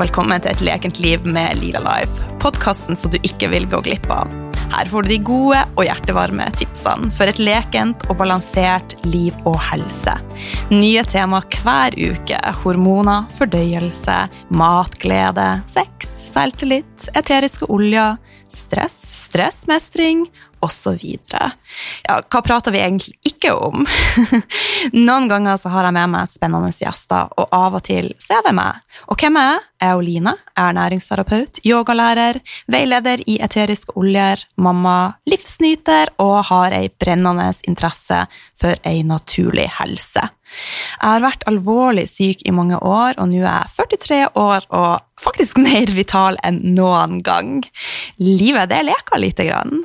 og velkommen til Et lekent liv med Lila Life. Podkasten som du ikke vil gå glipp av. Her får du de gode og hjertevarme tipsene for et lekent og balansert liv og helse. Nye tema hver uke. Hormoner, fordøyelse, matglede, sex, selvtillit, eteriske oljer, stress, stressmestring osv. Ja, hva prater vi egentlig ikke om? Noen ganger så har jeg med meg spennende gjester, og av og til så er det meg. Og hvem er jeg? Jeg er Oline, jeg er næringsterapeut, yogalærer, veileder i eteriske oljer, mamma, livsnyter og har ei brennende interesse for ei naturlig helse. Jeg har vært alvorlig syk i mange år, og nå er jeg 43 år og faktisk mer vital enn noen gang. Livet, det leker lite grann.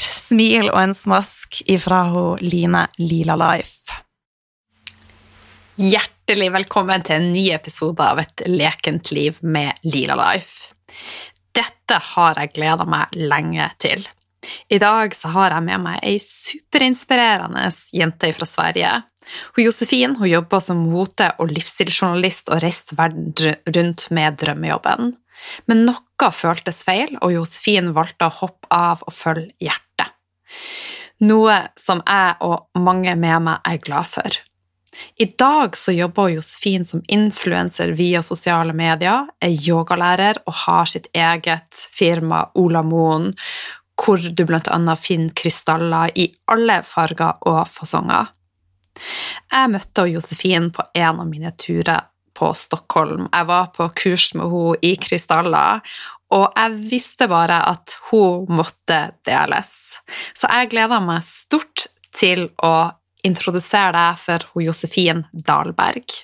smil og en smask ifra Line Lila Life. Hjertelig velkommen til en ny episode av Et lekent liv med Lila Life. Dette har jeg gleda meg lenge til. I dag så har jeg med meg ei superinspirerende jente fra Sverige. Hun Josefin hun jobber som mote- og livsstilsjournalist og rest verden rundt med drømmejobben. Men noe føltes feil, og Josefin valgte å hoppe av og følge hjertet. Noe som jeg og mange med meg er glad for. I dag så jobber Josefin som influenser via sosiale medier, er yogalærer og har sitt eget firma Ola Moen, hvor du bl.a. finner krystaller i alle farger og fasonger. Jeg møtte Josefin på en av mine turer på Stockholm. Jeg var på kurs med henne i krystaller, og jeg visste bare at hun måtte deles. Så jeg gleder meg stort til å introdusere deg for hun Josefin Dahlberg.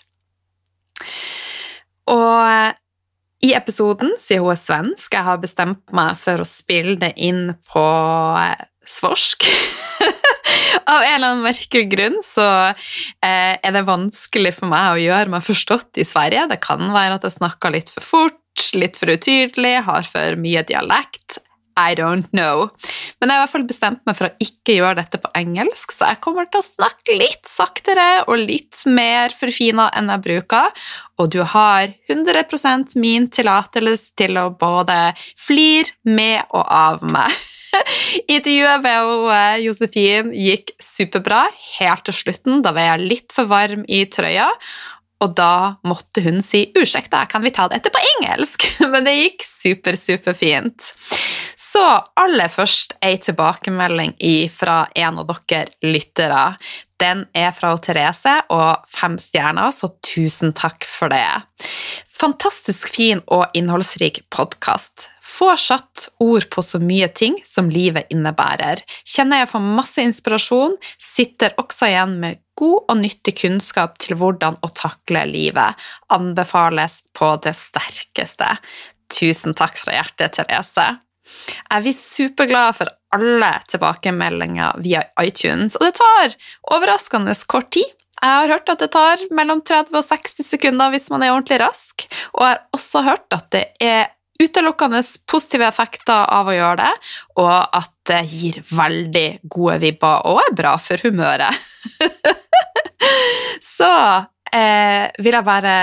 Og i episoden, siden hun er svensk, jeg har bestemt meg for å spille det inn på svorsk Av en eller annen merkelig grunn så eh, er det vanskelig for meg å gjøre meg forstått i Sverige. Det kan være at jeg snakker litt for fort, litt for utydelig, har for mye dialekt. I don't know. Men jeg har i hvert fall bestemt meg for å ikke gjøre dette på engelsk, så jeg kommer til å snakke litt saktere og litt mer forfina enn jeg bruker, og du har 100% min tillatelse til å både flire med og av meg. Intervjuet med eh, Josefin gikk superbra helt til slutten. Da var jeg litt for varm i trøya, och då måtte hon säga, ursäkta, kan vi ta detta på engelsk?' Men det gick super, superfint. Så aller først ei tilbakemelding från en av dere lyttere. Den är från Therese och fem stjerner, så tusen tack för det. Fantastisk fin och innehållsrik podcast. Får satt ord på så mye ting som livet innebærer. Kjenner jeg får masse inspirasjon, sitter også igjen med god og nyttig kunnskap til hvordan å takle livet. Anbefales på det sterkeste. Tusen takk fra hjertet, Therese. Jeg blir superglad for alle tilbakemeldinger via iTunes, og det tar overraskende kort tid. Jeg har hørt at det tar mellom 30 og 60 sekunder hvis man er ordentlig rask, og jeg har også hørt at det er utelukkende positive effekter av å gjøre det, og at det gir veldig gode vibber og er bra for humøret. Så eh, vil jeg bare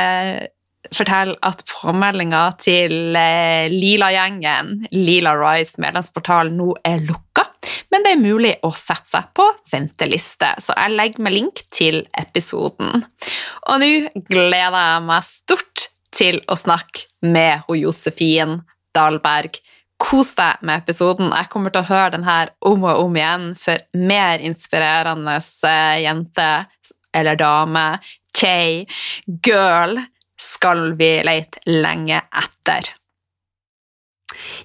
fortelle at påmeldinga til eh, Lila-gjengen, Lila Rise medlemsportal, nå er lukka men det er mulig å sette seg på venteliste, så jeg legger med link til episoden. Og nå gleder jeg meg stort til å snakke med Josefin Dahlberg. Kos deg med episoden. Jeg kommer til å høre den her om og om igjen for mer inspirerende eh, jente eller dame, kjei, girl, skal vi lete lenge etter.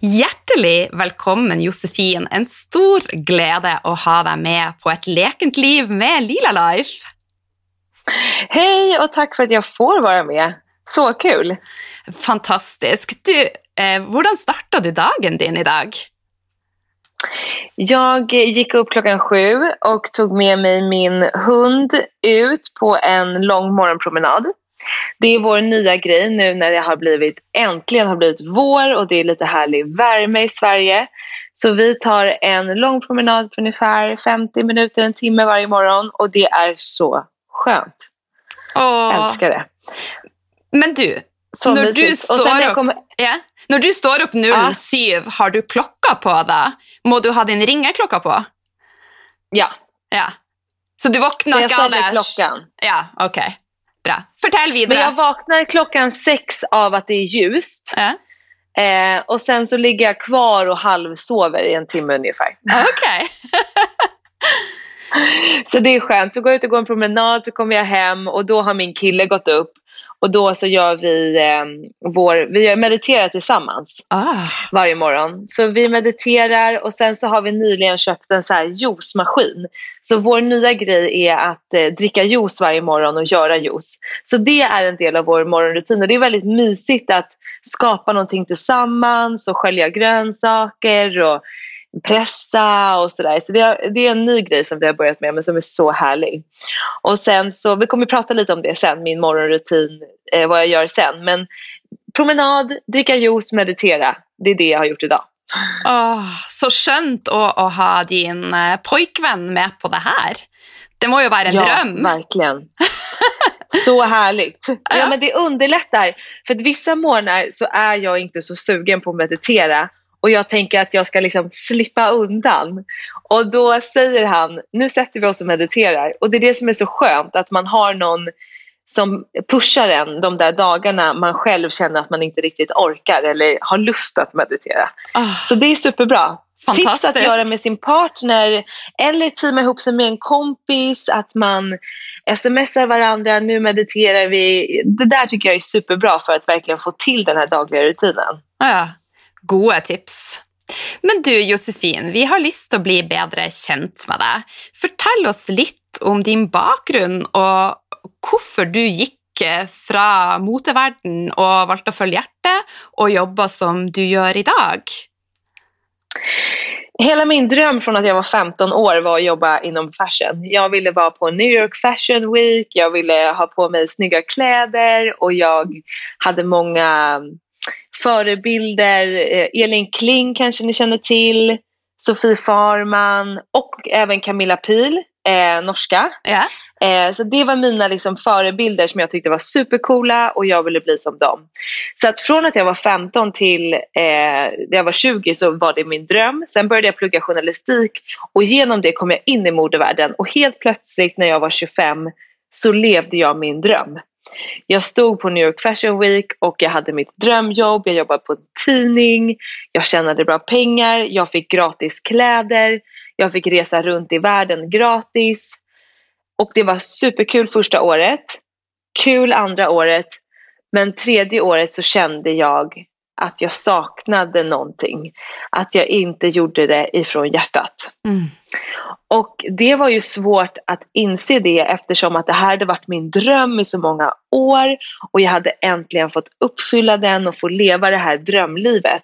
Hjertelig velkommen, Josefin. En stor glede å ha deg med på et lekent liv med Lila Life. Hej och tack för att jag får vara med. Så kul! Fantastisk. Du, eh, hur startade du dagen din idag? Jag gick upp klockan sju och tog med mig min hund ut på en lång morgonpromenad. Det är vår nya grej nu när det har blivit, äntligen har blivit vår och det är lite härlig värme i Sverige. Så vi tar en lång promenad på ungefär 50 minuter, en timme varje morgon och det är så skönt. Åh. Älskar det. Men du, så när du, står upp, kommer... ja, när du står upp 07, ja. har du klocka på dig? Må du ha din ringeklocka på? Ja. ja. Så du vaknar inte av det? klockan. Ja, okej. Okay. Bra. Fortell vidare. Men jag vaknar klockan sex av att det är ljust. Ja. Eh, och sen så ligger jag kvar och halvsover i en timme ungefär. Okej. Okay. så det är skönt. Så går jag ut och går en promenad så kommer jag hem och då har min kille gått upp och då så gör vi eh, vår, vi mediterar tillsammans ah. varje morgon. Så vi mediterar och sen så har vi nyligen köpt en så här juicemaskin. Så vår nya grej är att eh, dricka juice varje morgon och göra juice. Så det är en del av vår morgonrutin och det är väldigt mysigt att skapa någonting tillsammans och skölja grönsaker och pressa och sådär. Så det, det, är en ny grej som vi har börjat med men som är så härlig. Och sen så, vi kommer prata lite om det sen, min morgonrutin, eh, vad jag gör sen. Men promenad, dricka juice, meditera. Det är det jag har gjort idag. Oh, så skönt att, att ha din eh, pojkvän med på det här. Det må ju vara en ja, dröm. verkligen. Så härligt. Ja, men det underlättar. För att vissa morgnar så är jag inte så sugen på att meditera och jag tänker att jag ska liksom slippa undan. Och då säger han, nu sätter vi oss och mediterar. Och det är det som är så skönt, att man har någon som pushar en de där dagarna man själv känner att man inte riktigt orkar eller har lust att meditera. Oh. Så det är superbra. Tips att göra med sin partner eller teama ihop sig med en kompis, att man smsar varandra, nu mediterar vi. Det där tycker jag är superbra för att verkligen få till den här dagliga rutinen. Ja, Gode tips. Men du Josefin, vi har lyst att bli bättre kjent med dig. Fortell oss lite om din bakgrund och varför du gick eh, från motevärlden och valde att följa hjärtat och jobba som du gör idag. Hela min dröm från att jag var 15 år var att jobba inom fashion. Jag ville vara på New York Fashion Week, jag ville ha på mig snygga kläder och jag hade många förebilder. Eh, Elin Kling kanske ni känner till. Sofie Farman och även Camilla Pil, eh, norska. Ja. Eh, så det var mina liksom, förebilder som jag tyckte var supercoola och jag ville bli som dem. Så att från att jag var 15 till eh, jag var 20 så var det min dröm. Sen började jag plugga journalistik och genom det kom jag in i modevärlden och helt plötsligt när jag var 25 så levde jag min dröm. Jag stod på New York Fashion Week och jag hade mitt drömjobb, jag jobbade på en tidning, jag tjänade bra pengar, jag fick gratis kläder, jag fick resa runt i världen gratis. Och det var superkul första året, kul andra året, men tredje året så kände jag att jag saknade någonting. Att jag inte gjorde det ifrån hjärtat. Mm. Och det var ju svårt att inse det eftersom att det här hade varit min dröm i så många år och jag hade äntligen fått uppfylla den och få leva det här drömlivet.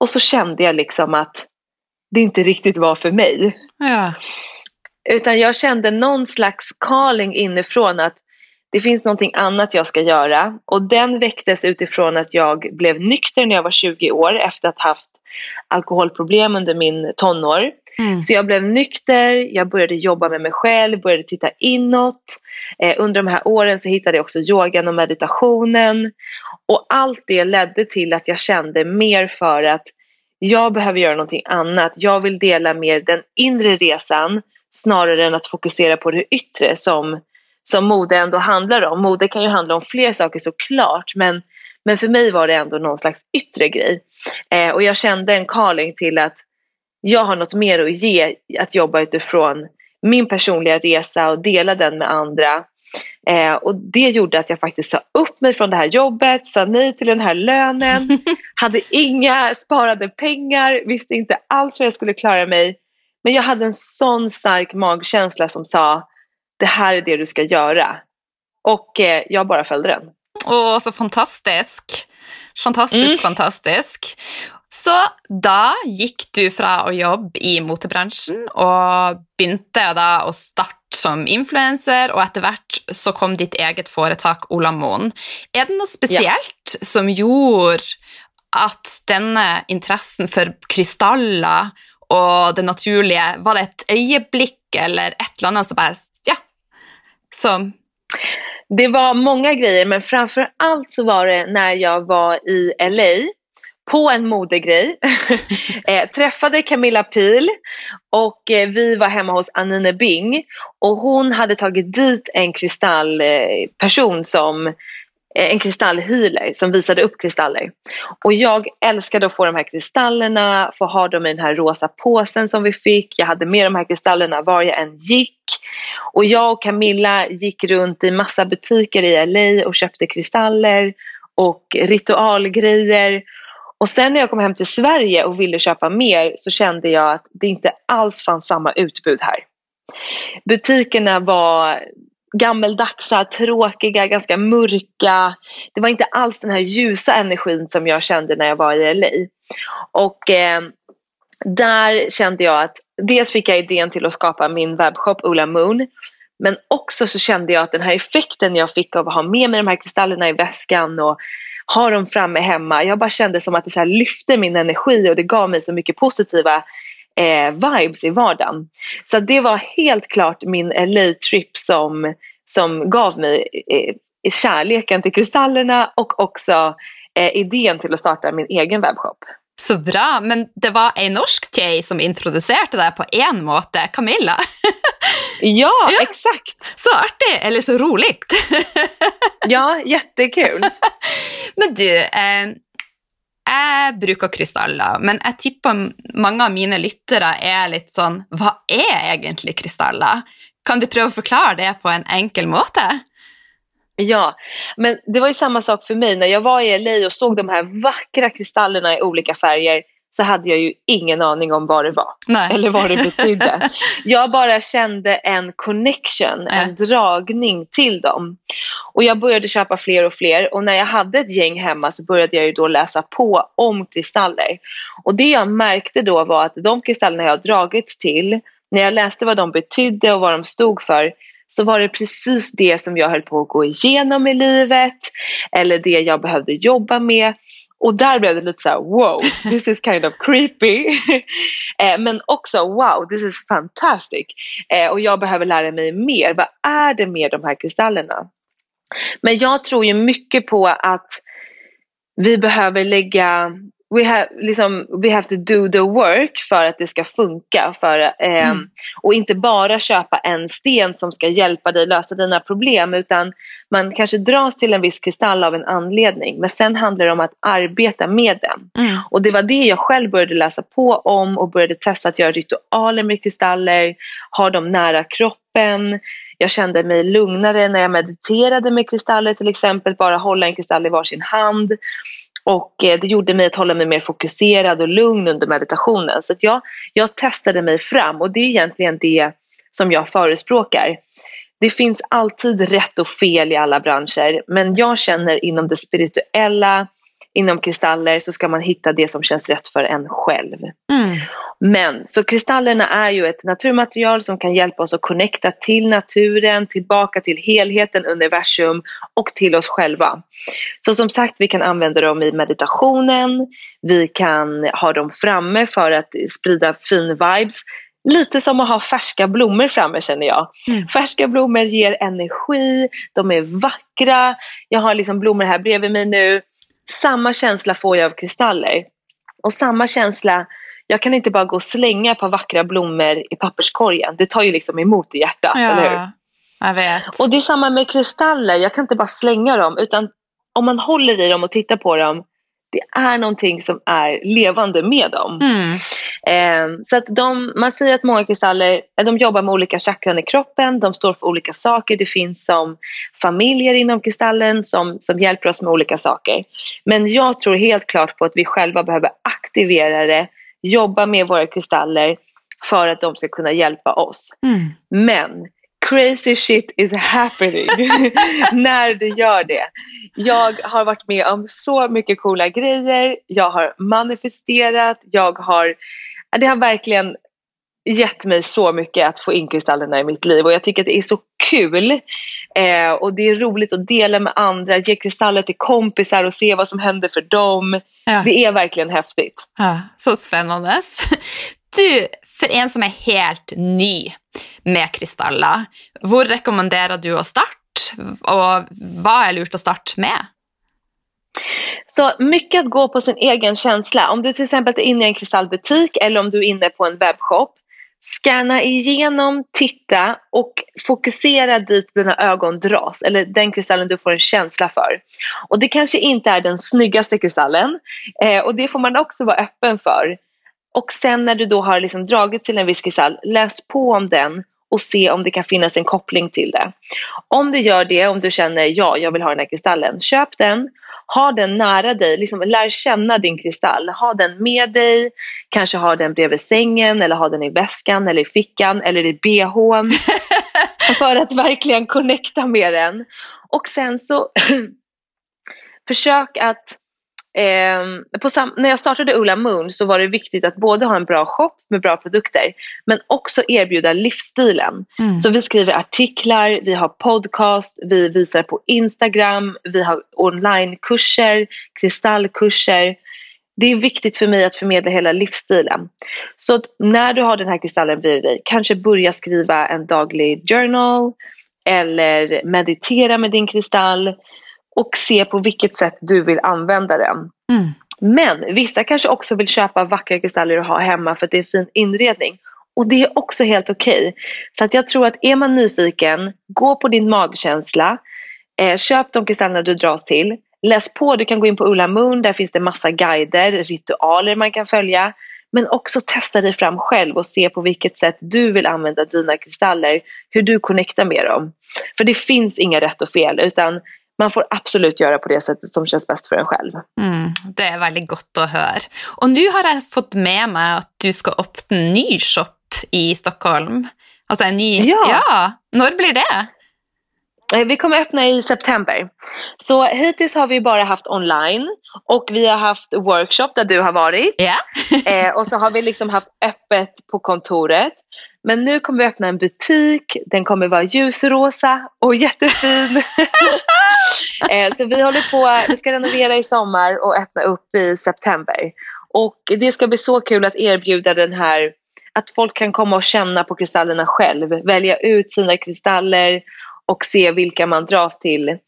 Och så kände jag liksom att det inte riktigt var för mig. Ja. Utan jag kände någon slags calling inifrån att det finns någonting annat jag ska göra och den väcktes utifrån att jag blev nykter när jag var 20 år efter att ha haft alkoholproblem under min tonår. Mm. Så jag blev nykter, jag började jobba med mig själv, började titta inåt. Eh, under de här åren så hittade jag också yogan och meditationen. Och allt det ledde till att jag kände mer för att jag behöver göra någonting annat. Jag vill dela mer den inre resan snarare än att fokusera på det yttre som som mode ändå handlar om. Mode kan ju handla om fler saker såklart men, men för mig var det ändå någon slags yttre grej. Eh, och jag kände en calling till att jag har något mer att ge, att jobba utifrån min personliga resa och dela den med andra. Eh, och det gjorde att jag faktiskt sa upp mig från det här jobbet, sa nej till den här lönen, hade inga sparade pengar, visste inte alls hur jag skulle klara mig. Men jag hade en sån stark magkänsla som sa det här är det du ska göra. Och eh, jag bara följde den. Åh, så fantastisk. Fantastisk, Mm. fantastisk. Så da gikk du fra å jobbe i motebransjen og begynte da å starte som influenser, og etter hvert så kom ditt eget foretak Olamoen. Er det noe spesielt som gjorde at denne interessen for krystaller og det naturlige, var det et øyeblikk eller et eller annet som bare, ja, som Det var många grejer men framför allt så var det när jag var i LA på en modegrej. eh, träffade Camilla Pil och eh, vi var hemma hos Anine Bing och hon hade tagit dit en kristallperson som eh, en kristallhealer som visade upp kristaller. Och jag älskade att få de här kristallerna, få ha dem i den här rosa påsen som vi fick. Jag hade med de här kristallerna var jag än gick. Och jag och Camilla gick runt i massa butiker i LA och köpte kristaller och ritualgrejer. Och sen när jag kom hem till Sverige och ville köpa mer så kände jag att det inte alls fanns samma utbud här. Butikerna var gammeldagsa, tråkiga, ganska mörka. Det var inte alls den här ljusa energin som jag kände när jag var i LA. Och eh, där kände jag att dels fick jag idén till att skapa min webbshop Ola Moon. Men också så kände jag att den här effekten jag fick av att ha med mig de här kristallerna i väskan och ha dem framme hemma. Jag bara kände som att det så här lyfte min energi och det gav mig så mycket positiva eh, vibes i vardagen. Så det var helt klart min LA-trip som, som gav mig eh, kärleken till kristallerna och också eh, idén till att starta min egen webbshop. Så bra, men det var en norsk tjej som introducerade dig på en måte, Camilla. Ja, Ja. exakt! Så artig, eller så roligt. Ja, jättekul. Men du, eh, jeg bruker krystaller, men jeg tipper mange av mine lyttere er litt sånn, hva er egentlig krystaller? Kan du å forklare det på en enkel måte? Ja, men det var ju samma sak för mig. När jag var i LA och såg de här vackra kristallerna i olika färger så hade jag ju ingen aning om vad det var Nej. eller vad det betydde. Jag bara kände en connection, en dragning till dem. Och jag började köpa fler och fler och när jag hade ett gäng hemma så började jag ju då läsa på om kristaller. Och det jag märkte då var att de kristallerna jag dragits till, när jag läste vad de betydde och vad de stod för så var det precis det som jag höll på att gå igenom i livet eller det jag behövde jobba med. Och där blev det lite så här: wow, this is kind of creepy. eh, men också wow, this is fantastic. Eh, och jag behöver lära mig mer. Vad är det med de här kristallerna? Men jag tror ju mycket på att vi behöver lägga We have, liksom, we have to do the work för att det ska funka. För, eh, Mm. Och inte bara köpa en sten som ska hjälpa dig lösa dina problem utan man kanske dras till en viss kristall av en anledning men sen handlar det om att arbeta med den. Mm. Och det var det jag själv började läsa på om och började testa att göra ritualer med kristaller, ha dem nära kroppen. Jag kände mig lugnare när jag mediterade med kristaller till exempel, bara hålla en kristall i varsin hand. Och eh, det gjorde mig att hålla mig mer fokuserad och lugn under meditationen. Så att jag, jag testade mig fram och det är egentligen det som jag förespråkar. Det finns alltid rätt och fel i alla branscher men jag känner inom det spirituella, inom kristaller så ska man hitta det som känns rätt för en själv. Mm. Men så kristallerna är ju ett naturmaterial som kan hjälpa oss att connecta till naturen, tillbaka till helheten, universum och till oss själva. Så som sagt, vi kan använda dem i meditationen, vi kan ha dem framme för att sprida fin vibes. Lite som att ha färska blommor framme känner jag. Mm. Färska blommor ger energi, de är vackra. Jag har liksom blommor här bredvid mig nu. Samma känsla får jag av kristaller. Och samma känsla, jag kan inte bara gå och slänga ett par vackra blommor i papperskorgen. Det tar ju liksom emot i hjärtat, eller hur? Ja, jag vet. Och det är samma med kristaller, jag kan inte bara slänga dem utan om man håller i dem och tittar på dem, det är någonting som är levande med dem. Mm. Eh, så att de, man säger att många kristaller de jobbar med olika chakran i kroppen, de står för olika saker. Det finns som familjer inom kristallen som, som hjälper oss med olika saker. Men jag tror helt klart på att vi själva behöver aktivera det, jobba med våra kristaller för att de ska kunna hjälpa oss. Mm. Men crazy shit is happening när du gör det. Jag har varit med om så mycket coola grejer, jag har manifesterat, jag har, det har verkligen gett mig så mycket att få in kristallerna i mitt liv och jag tycker att det är så kul eh, och det är roligt att dela med andra, ge kristaller till kompisar och se vad som händer för dem. Ja. Det är verkligen häftigt. Ja, så spännande. Du, för en som är helt ny med kristaller, var rekommenderar du att starta och vad är lurt att starta med? Så mycket att gå på sin egen känsla. Om du till exempel är inne i en kristallbutik eller om du är inne på en webbshop Scanna igenom, titta och fokusera dit dina ögon dras eller den kristallen du får en känsla för. Och det kanske inte är den snyggaste kristallen eh, och det får man också vara öppen för. Och sen när du då har liksom dragit till en viss kristall, läs på om den och se om det kan finnas en koppling till det. Om det gör det, om du känner ja, jag vill ha den här kristallen, köp den ha den nära dig, liksom lär känna din kristall. Ha den med dig, kanske ha den bredvid sängen eller ha den i väskan eller i fickan eller i bhn. för att verkligen connecta med den. Och sen så försök att Eh, när jag startade Ulla Moon så var det viktigt att både ha en bra shop med bra produkter men också erbjuda livsstilen. Mm. Så vi skriver artiklar, vi har podcast, vi visar på Instagram, vi har onlinekurser, kristallkurser. Det är viktigt för mig att förmedla hela livsstilen. Så när du har den här kristallen bredvid dig, kanske börja skriva en daglig journal eller meditera med din kristall och se på vilket sätt du vill använda den. Mm. Men vissa kanske också vill köpa vackra kristaller och ha hemma för att det är fin inredning. Och det är också helt okej. Okay. Så att jag tror att är man nyfiken, gå på din magkänsla. Eh, köp de kristallerna du dras till. Läs på, du kan gå in på Ulla Moon, där finns det massa guider, ritualer man kan följa. Men också testa dig fram själv och se på vilket sätt du vill använda dina kristaller, hur du connectar med dem. För det finns inga rätt och fel utan man får absolut göra på det sättet som känns bäst för en själv. Mm, det är väldigt gott att höra. Och nu har jag fått med mig att du ska öppna en ny shop i Stockholm. Alltså en ny... Ja. ja. När blir det? Eh, vi kommer öppna i september. Så hittills har vi bara haft online och vi har haft workshop där du har varit. Yeah. eh, och så har vi liksom haft öppet på kontoret. Men nu kommer vi öppna en butik, den kommer vara ljusrosa och jättefin. Eh, så vi håller på, vi ska renovera i sommar och öppna upp i september. Och det ska bli så kul att erbjuda den här, att folk kan komma och känna på kristallerna själv, välja ut sina kristaller och se vilka man dras till.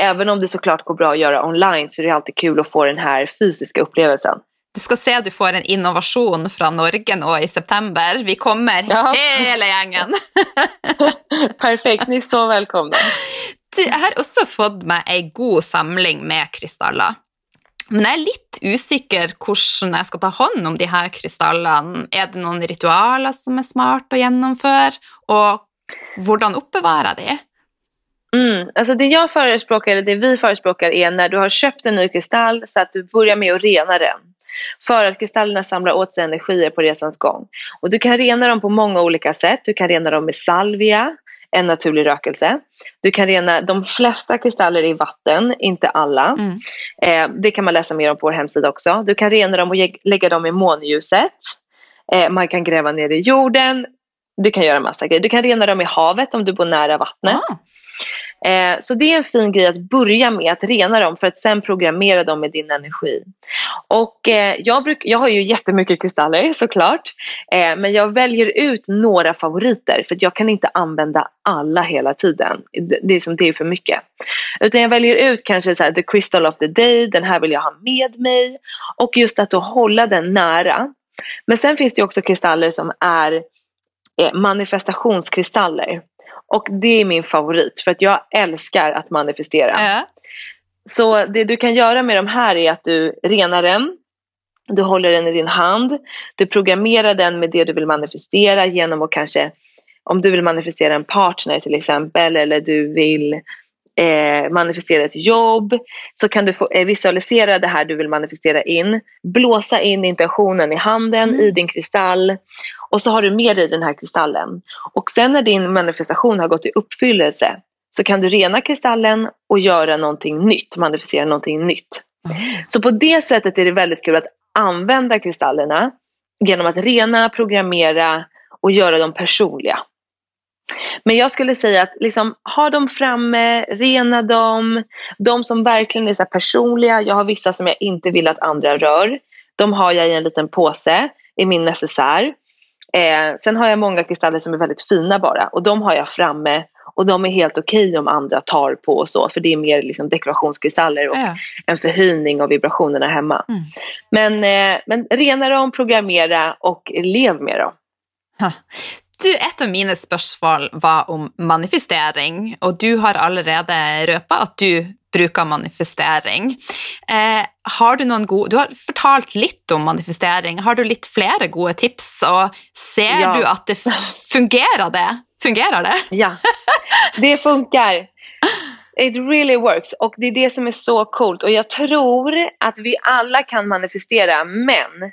Även om det såklart går bra att göra online så är det alltid kul att få den här fysiska upplevelsen. Du ska se att du får en innovation från Norge nu i september. Vi kommer, ja. hela gängen. Perfekt, ni är så välkomna. Du, har också fått mig en god samling med kristaller. Men jag är lite osäker hur jag ska ta hand om de här kristallerna. Är det någon ritualer som är smart att genomföra? Och hur uppbevara det? Mm, alltså det jag förespråkar, eller det vi förespråkar är när du har köpt en ny kristall så att du börjar med att rena den. För att kristallerna samlar åt sig energier på resans gång. Och du kan rena dem på många olika sätt. Du kan rena dem med salvia, en naturlig rökelse. Du kan rena de flesta kristaller i vatten, inte alla. Mm. Eh, det kan man läsa mer om på vår hemsida också. Du kan rena dem och lägga dem i månljuset. Eh, man kan gräva ner i jorden. Du kan göra massa grejer. Du kan rena dem i havet om du bor nära vattnet. Ah. Eh, så det är en fin grej att börja med, att rena dem för att sen programmera dem med din energi. Och eh, jag, bruk, jag har ju jättemycket kristaller såklart, eh, men jag väljer ut några favoriter för att jag kan inte använda alla hela tiden. Det, det, är, som, det är för mycket. Utan jag väljer ut kanske så här, the crystal of the day, den här vill jag ha med mig. Och just att då hålla den nära. Men sen finns det också kristaller som är eh, manifestationskristaller. Och det är min favorit för att jag älskar att manifestera. Äh. Så det du kan göra med de här är att du renar den, du håller den i din hand, du programmerar den med det du vill manifestera genom att kanske, om du vill manifestera en partner till exempel eller du vill eh, manifestera ett jobb så kan du få, eh, visualisera det här du vill manifestera in. Blåsa in intentionen i handen, mm. i din kristall och så har du med dig den här kristallen. Och sen när din manifestation har gått i uppfyllelse så kan du rena kristallen och göra någonting nytt, manifestera någonting nytt. Mm. Så på det sättet är det väldigt kul att använda kristallerna genom att rena, programmera och göra dem personliga. Men jag skulle säga att liksom, ha dem framme, rena dem. De som verkligen är så personliga, jag har vissa som jag inte vill att andra rör. De har jag i en liten påse i min necessär. Eh, sen har jag många kristaller som är väldigt fina bara och de har jag framme och de är helt okej okay om andra tar på och så för det är mer liksom dekorationskristaller och ja. en förhöjning av vibrationerna hemma. Mm. Men, eh, men rena dem, programmera och lev med dem. Ha. Du, et av mine spørsmål var om manifestering, og du har allerede røpa at du bruker manifestering. Eh, har du noen gode Du har fortalt litt om manifestering. Har du litt flere gode tips, og ser ja. du at det fungerer, det? Fungerar det? Ja, det funkar. It really works och det är det som är så coolt och jag tror att vi alla kan manifestera men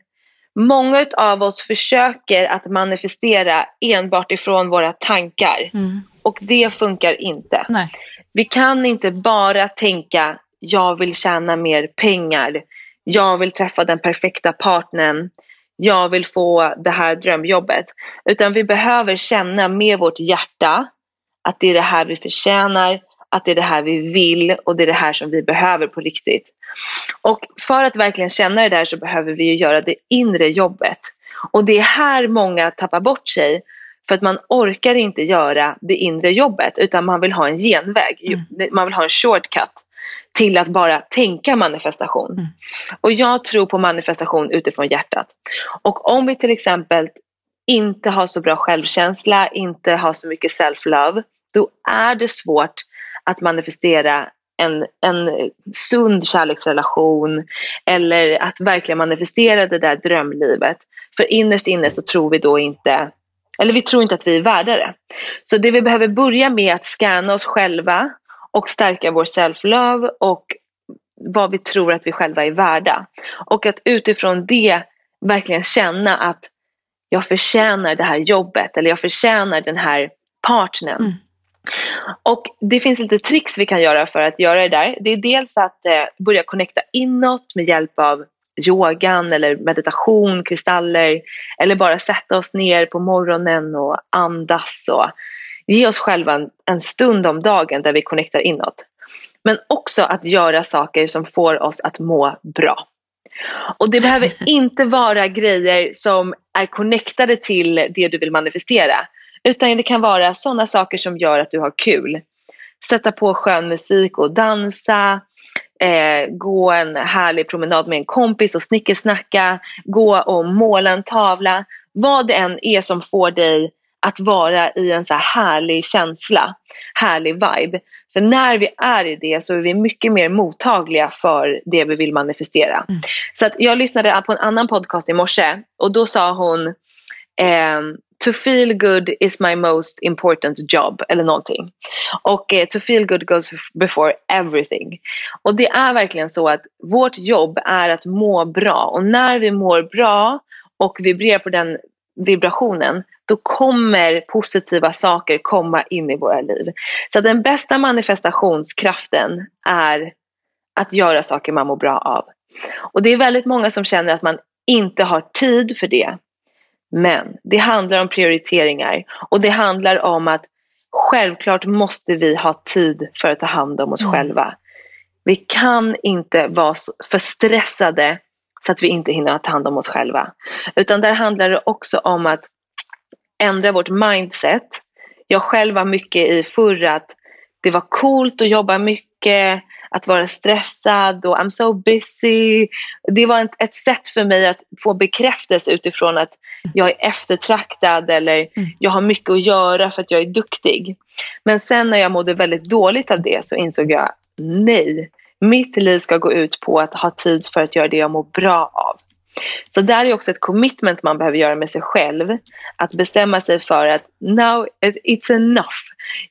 Många av oss försöker att manifestera enbart ifrån våra tankar mm. och det funkar inte. Nej. Vi kan inte bara tänka jag vill tjäna mer pengar, jag vill träffa den perfekta partnern, jag vill få det här drömjobbet. Utan vi behöver känna med vårt hjärta att det är det här vi förtjänar, att det är det här vi vill och det är det här som vi behöver på riktigt. Och för att verkligen känna det där så behöver vi ju göra det inre jobbet. Och det är här många tappar bort sig för att man orkar inte göra det inre jobbet utan man vill ha en genväg. Mm. Man vill ha en shortcut till att bara tänka manifestation. Mm. Och jag tror på manifestation utifrån hjärtat. Och om vi till exempel inte har så bra självkänsla, inte har så mycket self-love, då är det svårt att manifestera en, en sund kärleksrelation eller att verkligen manifestera det där drömlivet. För innerst inne så tror vi då inte, eller vi tror inte att vi är värda det. Så det vi behöver börja med är att scanna oss själva och stärka vår self-love och vad vi tror att vi själva är värda. Och att utifrån det verkligen känna att jag förtjänar det här jobbet eller jag förtjänar den här partnern. Mm. Och det finns lite tricks vi kan göra för att göra det där. Det är dels att eh, börja connecta inåt med hjälp av yogan eller meditation, kristaller eller bara sätta oss ner på morgonen och andas och ge oss själva en, en stund om dagen där vi connectar inåt. Men också att göra saker som får oss att må bra. Och det behöver inte vara grejer som är connectade till det du vill manifestera. Utan det kan vara sådana saker som gör att du har kul. Sätta på skön musik och dansa, eh, gå en härlig promenad med en kompis och snickersnacka, gå och måla en tavla. Vad det än är som får dig att vara i en så här härlig känsla, härlig vibe. För när vi är i det så är vi mycket mer mottagliga för det vi vill manifestera. Mm. Så jag lyssnade på en annan podcast i morse och då sa hon eh, to feel good is my most important job eller någonting. Och eh, to feel good goes before everything. Och det är verkligen så att vårt jobb är att må bra och när vi mår bra och vibrerar på den vibrationen då kommer positiva saker komma in i våra liv. Så den bästa manifestationskraften är att göra saker man mår bra av. Och det är väldigt många som känner att man inte har tid för det. Men det handlar om prioriteringar och det handlar om att självklart måste vi ha tid för att ta hand om oss mm. själva. Vi kan inte vara för stressade så att vi inte hinner ta hand om oss själva. Utan där handlar det också om att ändra vårt mindset. Jag själv var mycket i förr att det var coolt att jobba mycket, att vara stressad och I'm so busy. Det var ett, ett sätt för mig att få bekräftelse utifrån att jag är eftertraktad eller mm. jag har mycket att göra för att jag är duktig. Men sen när jag mådde väldigt dåligt av det så insåg jag nej, mitt liv ska gå ut på att ha tid för att göra det jag mår bra av. Så där är också ett commitment man behöver göra med sig själv. Att bestämma sig för att now it's enough.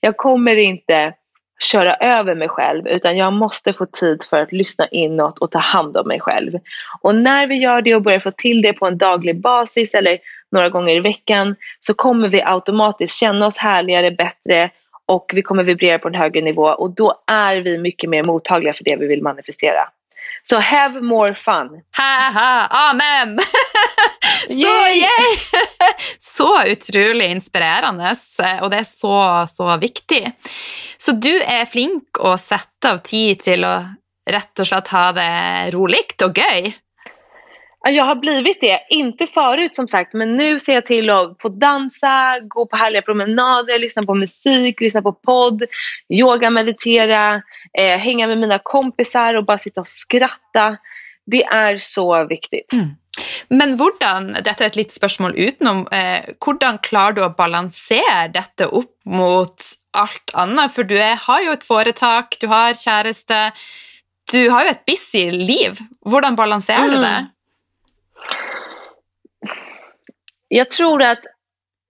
Jag kommer inte köra över mig själv utan jag måste få tid för att lyssna inåt och ta hand om mig själv. Och när vi gör det och börjar få till det på en daglig basis eller några gånger i veckan så kommer vi automatiskt känna oss härligare, bättre och vi kommer vibrera på en högre nivå och då är vi mycket mer mottagliga för det vi vill manifestera. Så have more fun. Ha, ha, amen! så, så utrolig inspirerende, og det er så, så viktig. Så du er flink å sette av tid til å rett og slett ha det roligt och gøy? Jag har blivit det. Inte förut som sagt men nu ser jag till att få dansa, gå på härliga promenader, lyssna på musik, lyssna på podd, yoga, meditera, eh, hänga med mina kompisar och bara sitta och skratta. Det är så viktigt. Mm. Men hvordan, dette er et litt spørsmål utenom, eh, hvordan klarer du å balansere dette opp mot alt annet? For du er, har jo et foretak, du har kjæreste, du har jo et busy liv. Hvordan balanserer mm. du det? Jag tror att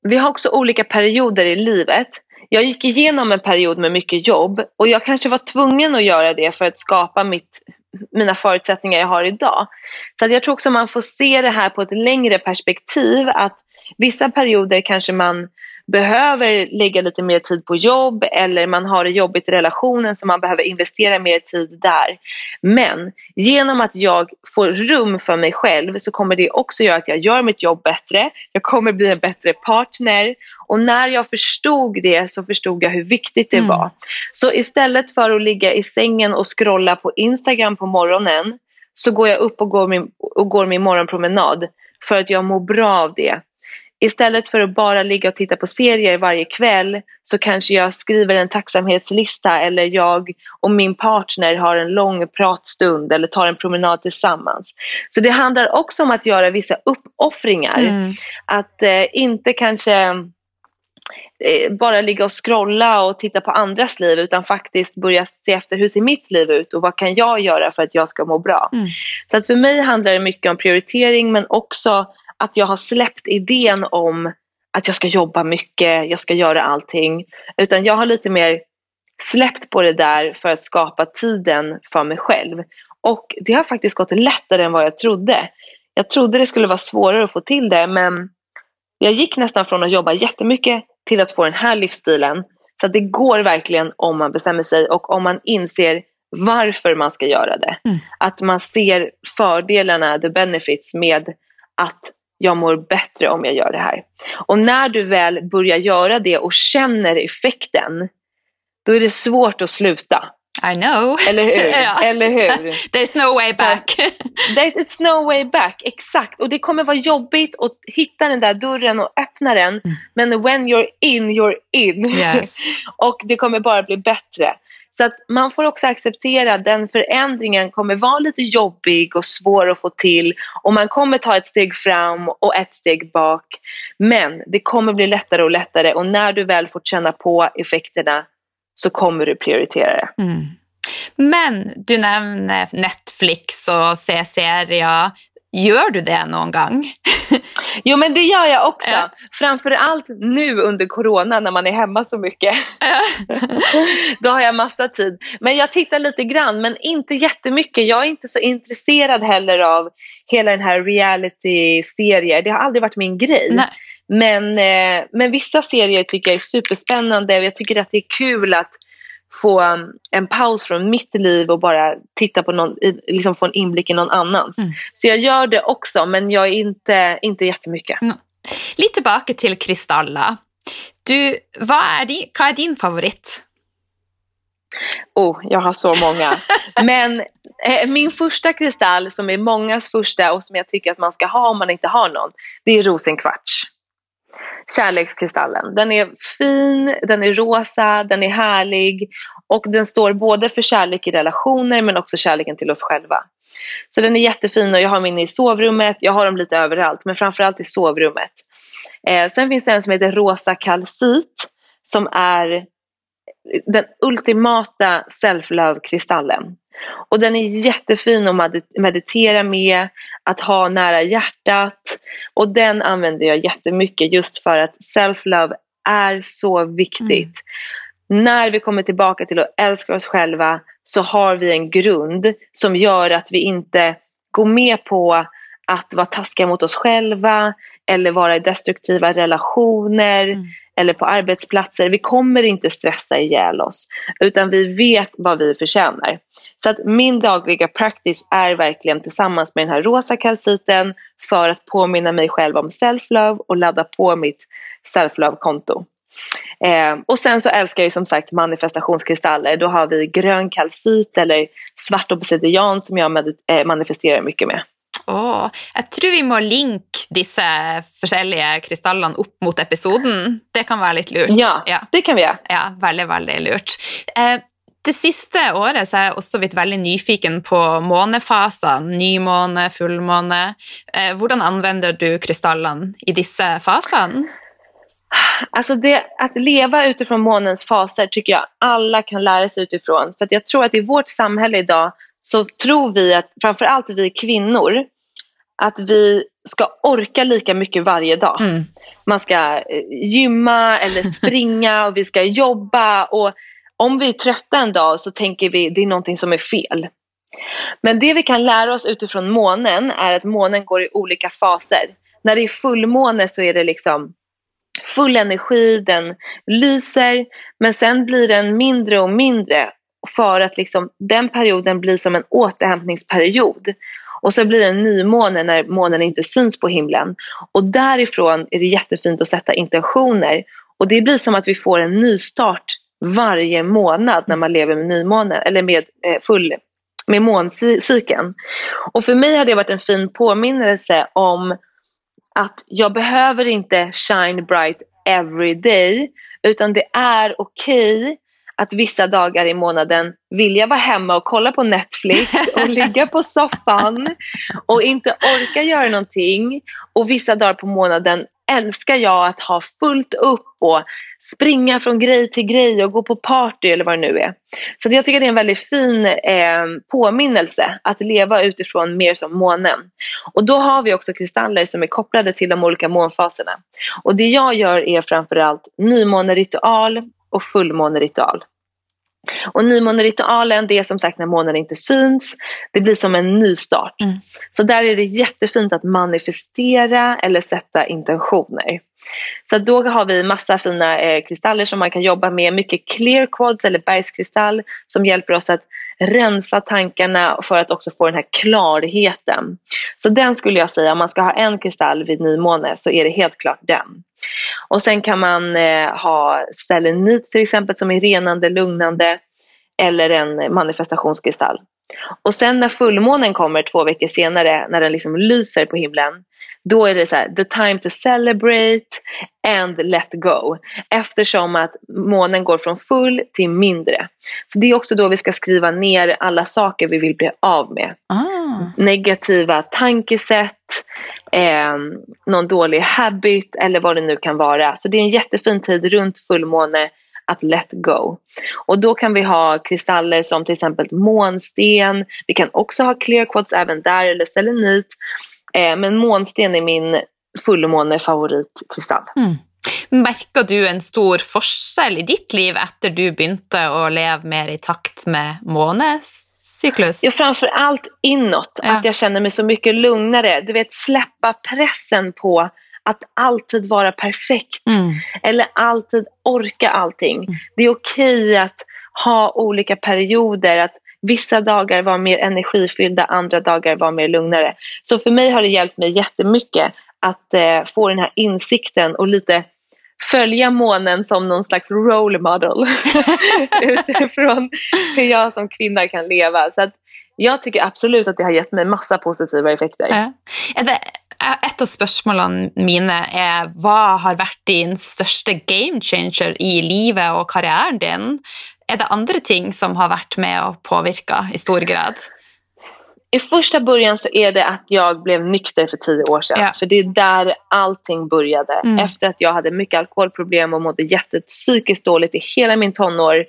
vi har också olika perioder i livet. Jag gick igenom en period med mycket jobb och jag kanske var tvungen att göra det för att skapa mitt, mina förutsättningar jag har idag. Så jag tror också man får se det här på ett längre perspektiv att vissa perioder kanske man behöver lägga lite mer tid på jobb eller man har det jobbigt i relationen så man behöver investera mer tid där. Men genom att jag får rum för mig själv så kommer det också göra att jag gör mitt jobb bättre, jag kommer bli en bättre partner och när jag förstod det så förstod jag hur viktigt det mm. var. Så istället för att ligga i sängen och scrolla på Instagram på morgonen så går jag upp och går min, och går min morgonpromenad för att jag mår bra av det. Istället för att bara ligga och titta på serier varje kväll så kanske jag skriver en tacksamhetslista eller jag och min partner har en lång pratstund eller tar en promenad tillsammans. Så det handlar också om att göra vissa uppoffringar. Mm. Att eh, inte kanske eh, bara ligga och scrolla och titta på andras liv utan faktiskt börja se efter hur ser mitt liv ut och vad kan jag göra för att jag ska må bra. Mm. Så att för mig handlar det mycket om prioritering men också att jag har släppt idén om att jag ska jobba mycket, jag ska göra allting. Utan jag har lite mer släppt på det där för att skapa tiden för mig själv. Och det har faktiskt gått lättare än vad jag trodde. Jag trodde det skulle vara svårare att få till det men jag gick nästan från att jobba jättemycket till att få den här livsstilen. Så det går verkligen om man bestämmer sig och om man inser varför man ska göra det. Mm. Att man ser fördelarna, the benefits med att jag mår bättre om jag gör det här. Och när du väl börjar göra det och känner effekten, då är det svårt att sluta. I know. Eller hur? ja. Eller hur? There's no way back. It's no way back, exakt. Och det kommer vara jobbigt att hitta den där dörren och öppna den. Mm. Men when you're in, you're in. Yes. och det kommer bara bli bättre. Så att man får också acceptera att den förändringen kommer vara lite jobbig och svår att få till och man kommer ta ett steg fram och ett steg bak. Men det kommer bli lättare och lättare och när du väl får känna på effekterna så kommer du prioritera det. Mm. Men du nämner Netflix och se serier. Gör du det någon gång? Jo men det gör jag också. Ja. Framförallt nu under corona när man är hemma så mycket. Ja. Då har jag massa tid. Men jag tittar lite grann men inte jättemycket. Jag är inte så intresserad heller av hela den här reality-serier. Det har aldrig varit min grej. Nej. Men, eh, men vissa serier tycker jag är superspännande och jag tycker att det är kul att få um, en paus från mitt liv och bara titta på någon, liksom få en inblick i någon annans. Mm. Så jag gör det också men jag är inte, inte jättemycket. Mm. Lite tillbaka till kristaller. Du, vad är, din, vad är din favorit? Oh, jag har så många. Men eh, min första kristall som är mångas första och som jag tycker att man ska ha om man inte har någon, det är rosenkvarts kärlekskristallen. Den är fin, den är rosa, den är härlig och den står både för kärlek i relationer men också kärleken till oss själva. Så den är jättefin och jag har min i sovrummet, jag har dem lite överallt men framförallt i sovrummet. Eh, sen finns det en som heter rosa kalcit som är den ultimata self-love-kristallen. Och den är jättefin att meditera med, att ha nära hjärtat och den använder jag jättemycket just för att self-love är så viktigt. när vi kommer tillbaka till att älska oss själva så har vi en grund som gör att vi inte går med på att vara taskiga mot oss själva eller vara i destruktiva relationer mm eller på arbetsplatser. Vi kommer inte stressa ihjäl oss utan vi vet vad vi förtjänar. Så att min dagliga practice är verkligen tillsammans med den här rosa kalciten för att påminna mig själv om self-love och ladda på mitt self-love-konto. Eh, och sen så älskar jag ju som sagt manifestationskristaller. Då har vi grön kalcit eller svart obsidian som jag med, eh, manifesterar mycket med. Oh, jeg tror vi må linke disse forskjellige krystallene opp mot episoden. Det kan være litt lurt. Ja, ja. det kan vi gjøre. Ja, veldig, veldig lurt. Eh, det siste året så har jeg også blitt veldig nyfiken på månefaser. Nymåne, fullmåne. Eh, hvordan anvender du krystallene i disse fasene? Alltså det, att leva utifrån månens faser tycker jag alla kan lära sig utifrån. För jag tror att i vårt samhälle idag så tror vi att framförallt vi kvinnor att vi ska orka lika mycket varje dag. Mm. Man ska eh, gymma eller springa och vi ska jobba och om vi är trötta en dag så tänker vi det är någonting som är fel. Men det vi kan lära oss utifrån månen är att månen går i olika faser. När det är fullmåne så är det liksom full energi, den lyser men sen blir den mindre och mindre för att liksom den perioden blir som en återhämtningsperiod. Och så blir det en nymåne när månen inte syns på himlen. Och därifrån är det jättefint att sätta intentioner. Och det blir som att vi får en nystart varje månad när man lever med nymånen eller med eh, full med måncykeln. Och för mig har det varit en fin påminnelse om att jag behöver inte shine bright every day utan det är okej okay att vissa dagar i månaden vill jag vara hemma och kolla på Netflix och ligga på soffan och inte orka göra någonting. Och vissa dagar på månaden älskar jag att ha fullt upp och springa från grej till grej och gå på party eller vad det nu är. Så jag tycker det är en väldigt fin eh, påminnelse att leva utifrån mer som månen. Och då har vi också kristaller som är kopplade till de olika månfaserna. Och det jag gör är framförallt nymåneritual och fullmåneritual. Och nymåneritualen det är som sagt när månen inte syns. Det blir som en nystart. Mm. Så där är det jättefint att manifestera eller sätta intentioner. Så då har vi massa fina eh, kristaller som man kan jobba med. Mycket clear quartz eller bergskristall som hjälper oss att rensa tankarna för att också få den här klarheten. Så den skulle jag säga, om man ska ha en kristall vid nymåne så är det helt klart den. Och sen kan man eh, ha selenit till exempel som är renande, lugnande eller en manifestationskristall. Och sen när fullmånen kommer två veckor senare, när den liksom lyser på himlen, då är det så här, the time to celebrate and let go. Eftersom att månen går från full till mindre. Så det är också då vi ska skriva ner alla saker vi vill bli av med. Ah. Negativa tankesätt, eh, någon dålig habit eller vad det nu kan vara. Så det är en jättefin tid runt fullmåne att let go. Och då kan vi ha kristaller som till exempel månsten. Vi kan också ha clear quartz även där eller selenit. Eh, men månsten är min fullmånefavoritkristall. Mm. Merker du en stor forskjell i ditt liv efter du begynte å leve mer i takt med månecyklus? Ja, framför allt inåt. Ja. Att jag känner mig så mycket lugnare. Du vet, släppa pressen på att alltid vara perfekt mm. eller alltid orka allting. Mm. Det är okej att ha olika perioder, att vissa dagar var mer energifyllda, andra dagar var mer lugnare. Så för mig har det hjälpt mig jättemycket att eh, få den här insikten och lite följa månen som någon slags role model utifrån hur jag som kvinna kan leva. Så att jag tycker absolut att det har gett mig massa positiva effekter. Ja. Et av spørsmålene mine er hva har vært din största game changer i livet och karriären? din? Er det andra ting som har varit med och påverkat i stor grad? I första början så är det att jag blev nykter för tio år sedan. Ja. För det är där allting började. Mm. Efter att jag hade mycket alkoholproblem och mådde jättepsykiskt dåligt i hela min tonår.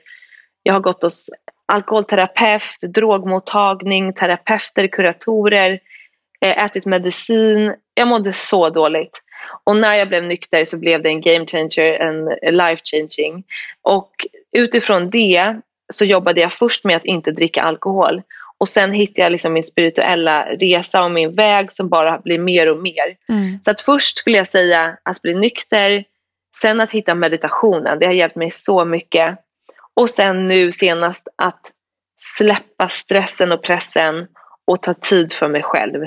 Jag har gått hos alkoholterapeut, drogmottagning, terapeuter, kuratorer, eh, ätit medicin. Jag mådde så dåligt. Och när jag blev nykter så blev det en game changer, en life changing. Och utifrån det så jobbade jag först med att inte dricka alkohol. Och sen hittade jag liksom min spirituella resa och min väg som bara blir mer och mer. Mm. Så att först skulle jag säga att bli nykter, sen att hitta meditationen. Det har hjälpt mig så mycket. Och sen nu senast att släppa stressen och pressen och ta tid för mig själv.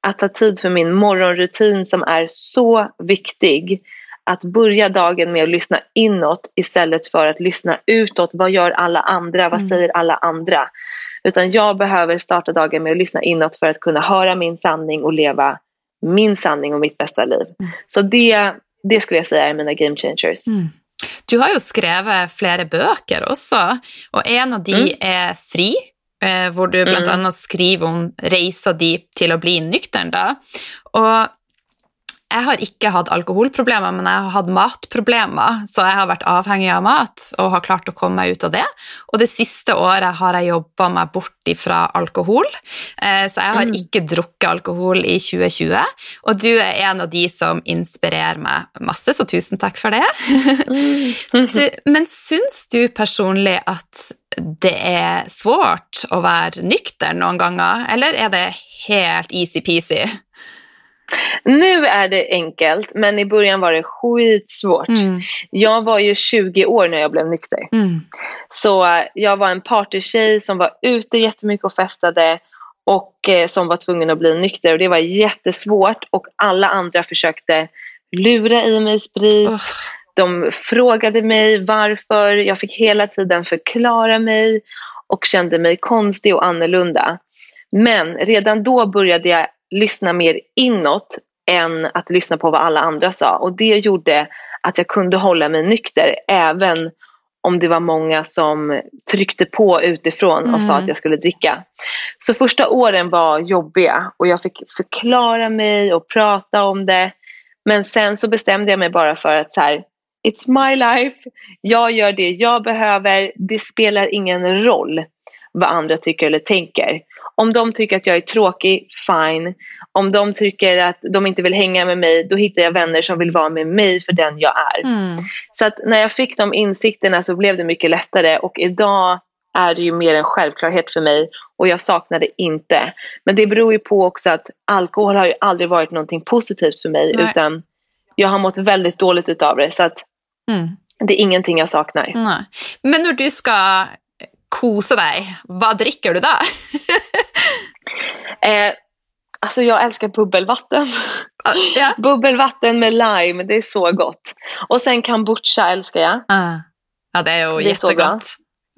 Att ta tid för min morgonrutin som är så viktig. Att börja dagen med att lyssna inåt istället för att lyssna utåt. Vad gör alla andra? Vad Mm. säger alla andra? Utan jag behöver starta dagen med att lyssna inåt för att kunna höra min sanning och leva min sanning och mitt bästa liv. Mm. Så det, det skulle jag säga är mina game changers. Mm. Du har jo skrevet flere bøker også, og en av de Mm. er Fri, eh, hvor du blant Mm. annet skriver om reisa di til å bli da. Og jeg har ikke hatt alkoholproblemer, men jeg har hatt matproblemer, så jeg har vært avhengig av mat og har klart å komme meg ut av det. Og det siste året har jeg jobba meg bort ifra alkohol, eh, så jeg har Mm. ikke drukket alkohol i 2020. Og du er en av de som inspirerer meg masse, så tusen takk for det. Mm. Du, men syns du personlig at det er svårt å være nykter noen ganger, eller er det helt easy-peasy? Nu är det enkelt men i början var det skitsvårt. Mm. Jag var ju 20 år när jag blev nykter. Mm. Så eh, jag var en partytjej som var ute jättemycket och festade och eh, som var tvungen att bli nykter och det var jättesvårt och alla andra försökte lura i mig sprit. Uff. De frågade mig varför, jag fick hela tiden förklara mig och kände mig konstig och annorlunda. Men redan då började jag lyssna mer inåt än att lyssna på vad alla andra sa och det gjorde att jag kunde hålla mig nykter även om det var många som tryckte på utifrån och sa Mm. att jag skulle dricka. Så första åren var jobbiga och jag fick förklara mig och prata om det. Men sen så bestämde jag mig bara för att så här, it's my life, jag gör det jag behöver, det spelar ingen roll vad andra tycker eller tänker. Om de tycker att jag är tråkig, fine. Om de tycker att de inte vill hänga med mig, då hittar jag vänner som vill vara med mig för den jag är. Mm. Så att när jag fick de insikterna så blev det mycket lättare och idag är det ju mer en självklarhet för mig och jag saknar det inte. Men det beror ju på också att alkohol har ju aldrig varit någonting positivt för mig Nej. utan jag har mått väldigt dåligt utav det så att Mm. det är ingenting jag saknar. Nei. Men når du skal kose deg, hva drikker du da? Eh, alltså jag älskar bubbelvatten. ja. bubbelvatten med lime, det är så gott. Och sen kombucha älskar jag. Ah. ja, det er jo Det så bra. jättegodt.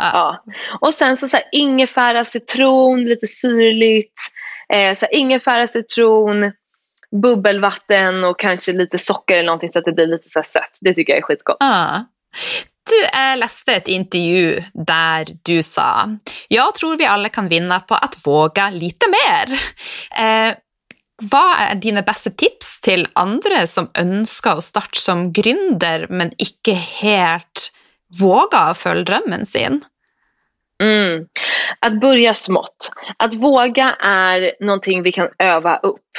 Ja. Och sen så, så här, ingefära, citron, lite syrligt. Eh, så här, ingefära, citron, bubbelvatten och kanske lite socker eller någonting så att det blir lite så här sött. Det tycker jag är skitgott. Ah jag läste ett intervju där du sa “Jag tror vi alla kan vinna på att våga lite mer. Eh, vad är dina bästa tips till andra som önskar att starta som gründer, men inte helt vågar följa drömmen? sin? Mm. Att börja smått. Att våga är någonting vi kan öva upp.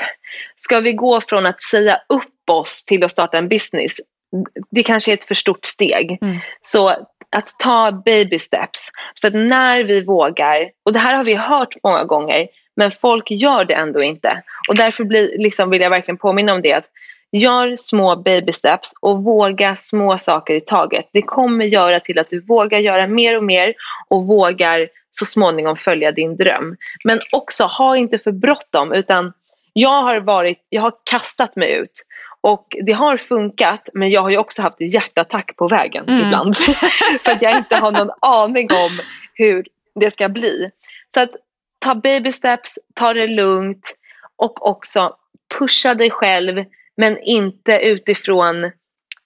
Ska vi gå från att säga upp oss till att starta en business, det kanske är ett för stort steg. Mm. Så att ta baby steps. För att när vi vågar, och det här har vi hört många gånger, men folk gör det ändå inte. Och därför blir, liksom, vill jag verkligen påminna om det. att Gör små baby steps och våga små saker i taget. Det kommer göra till att du vågar göra mer och mer och vågar så småningom följa din dröm. Men också, ha inte för bråttom utan jag har, varit, jag har kastat mig ut och det har funkat men jag har ju också haft hjärtattack på vägen Mm. ibland. för att jag inte har någon aning om hur det ska bli. Så att ta baby steps, ta det lugnt och också pusha dig själv men inte utifrån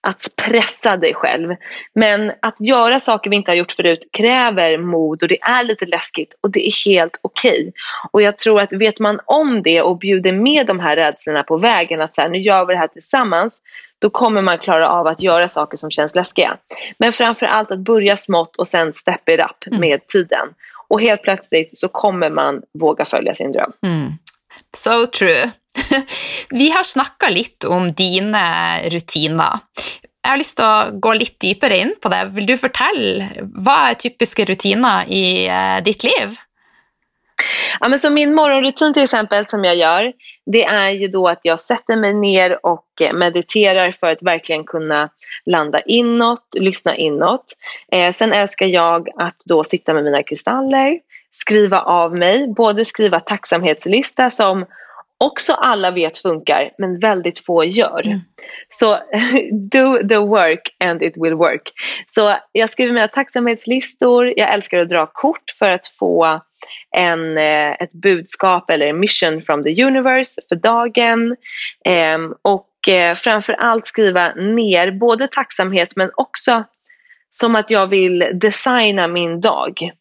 att pressa dig själv. Men att göra saker vi inte har gjort förut kräver mod och det är lite läskigt och det är helt okej. Och jag tror att vet man om det och bjuder med de här rädslorna på vägen att så här, nu gör vi det här tillsammans då kommer man klara av att göra saker som känns läskiga. Men framför allt att börja smått och sen step it up Mm. med tiden. Och helt plötsligt så kommer man våga följa sin dröm. Mm. So true. Vi har snakka litt om dine eh, rutiner, jeg har lyst til å gå litt dypere inn på det. Vil du fortelle hva er typiske rutiner i eh, ditt liv? Ja, men så min morgonrutin till exempel som jag gör, det är ju då att jag sätter mig ner och eh, mediterar för att verkligen kunna landa inåt, lyssna inåt. Eh, sen älskar jag att då sitta med mina kristaller, skriva av mig, både skriva tacksamhetslista som också alla vet funkar men väldigt få gör. Mm. Så do the work and it will work. Så jag skriver mina tacksamhetslistor, jag älskar att dra kort för att få en, eh, ett budskap eller en mission from the universe för dagen. Ehm, och eh, framför allt skriva ner både tacksamhet men också som att jag vill designa min dag.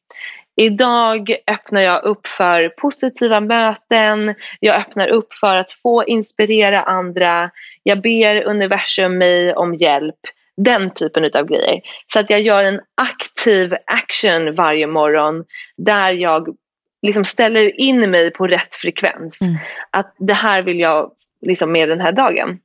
Idag öppnar jag upp för positiva möten, jag öppnar upp för att få inspirera andra, jag ber universum mig om hjälp. Den typen av grejer. Så att jag gör en aktiv action varje morgon där jag liksom ställer in mig på rätt frekvens. Mm. Att det här vill jag liksom med den här dagen.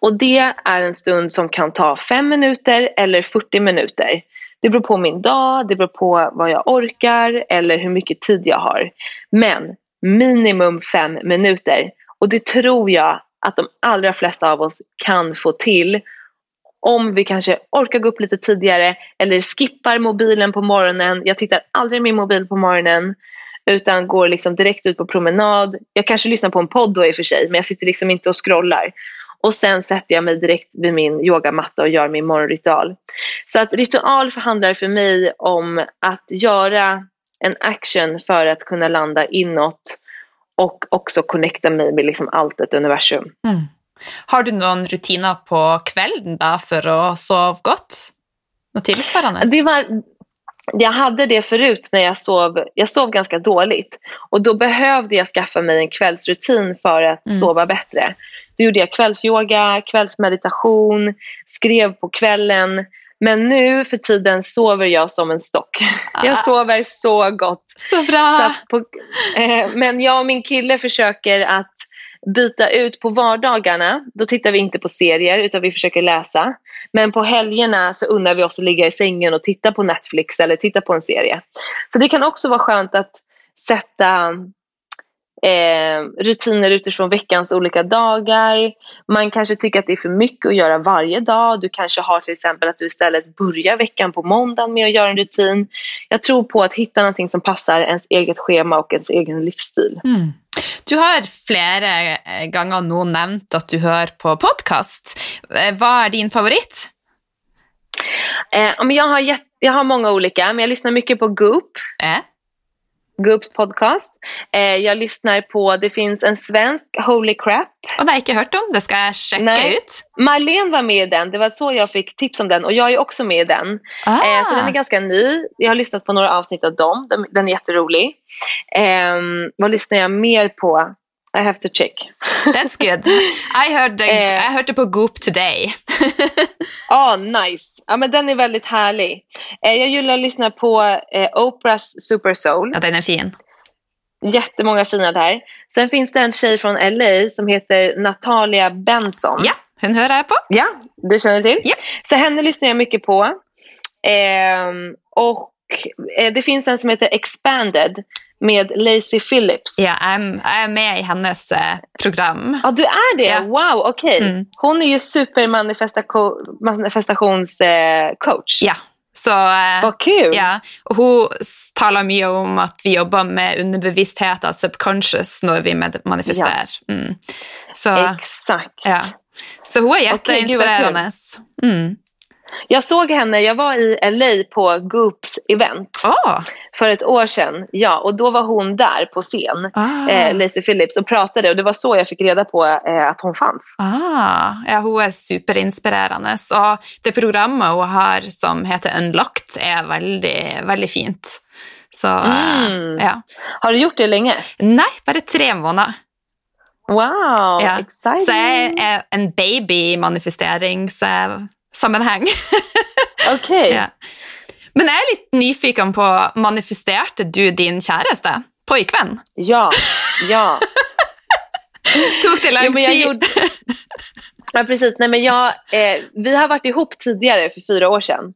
Och det är en stund som kan ta fem minuter eller 40 minuter. Det beror på min dag, det beror på vad jag orkar eller hur mycket tid jag har. Men minimum fem minuter. Och det tror jag att de allra flesta av oss kan få till om vi kanske orkar gå upp lite tidigare eller skippar mobilen på morgonen. Jag tittar aldrig i min mobil på morgonen utan går liksom direkt ut på promenad. Jag kanske lyssnar på en podd då i och för sig men jag sitter liksom inte och scrollar. Och sen sätter jag mig direkt vid min yogamatta och gör min morgonritual. Så att ritual handlar för mig om att göra en action för att kunna landa inåt och också connecta mig med liksom allt ett universum. Mm. Har du någon rutiner på kvällen då för att sova gott? Något tillsvarande? Det var, jag hade det förut när jag sov, jag sov ganska dåligt och då behövde jag skaffa mig en kvällsrutin för att mm. sova bättre. Då gjorde jag kvällsyoga, kvällsmeditation, skrev på kvällen. Men nu för tiden sover jag som en stock. Ah. Jag sover så gott. Så bra! Så på, eh, men jag och min kille försöker att byta ut på vardagarna. Då tittar vi inte på serier utan vi försöker läsa. Men på helgerna så unnar vi oss att ligga i sängen och titta på Netflix eller titta på en serie. Så det kan också vara skönt att sätta eh, rutiner utifrån veckans olika dagar. Man kanske tycker att det är för mycket att göra varje dag. Du kanske har till exempel att du istället börjar veckan på måndagen med att göra en rutin. Jag tror på att hitta någonting som passar ens eget schema och ens egen livsstil. Mm. Du har flera eh, gånger nu nämnt att du hör på podcast. Eh, vad är din favorit? Eh, jag, har jag har många olika, men jag lyssnar mycket på Goop. Eh? Goops podcast. Eh, jag lyssnar på, det finns en svensk, Holy Crap. Och det har jag inte hört om, det ska jag checka Nej. ut. Marlene var med i den, det var så jag fick tips om den och jag är också med i den. Ah. Eh, så den är ganska ny. Jag har lyssnat på några avsnitt av dem, den, den är jätterolig. Eh, vad lyssnar jag mer på? I have to check. That's good. I heard, the, eh. I heard it på Goop today. oh, nice. Ja, men den är väldigt härlig. Eh, jag gillar att lyssna på eh, Oprahs Super Soul. Ja, den är fin. Jättemånga fina där. Sen finns det en tjej från LA som heter Natalia Benson. Ja, hon hör jag på. Ja, det känner du till. Ja. Så henne lyssnar jag mycket på. Eh, och eh, det finns en som heter Expanded med Lacey Phillips. Ja, jag är med i hennes eh, program. Ja, du är det? Ja. Wow, okej. Okay. Mm. Hon är ju supermanifestationscoach. Eh, ja. Så, Vad kul! Ja, och hon talar mycket om att vi jobbar med underbevisstheten, subconscious, när vi manifesterar. Ja. Mm. Så, Exakt. Ja. Så hon är jätteinspirerande. Okay, mm. Jag såg henne, jag var i LA på Goops event oh. för ett år sedan. Ja, och då var hon där på scen, ah. eh, Lacey Phillips, och pratade och det var så jag fick reda på eh, att hon fanns. Ah. Ja, hon är superinspirerande. Så det programmet hon har som heter Unlocked är väldigt, väldigt fint. Så, eh, mm. ja. Har du gjort det länge? Nej, bara tre månader. Wow, ja. exciting. Så jag är en baby i manifestering. Så sammanhang. Okej. Okay. ja. Men jag är lite nyfiken på, manifesterade du din käraste pojkvän? Ja, ja. Tog det lång tid? Gjorde... Ja, precis. Nej, men jag, eh, vi har varit ihop tidigare för fyra år sedan.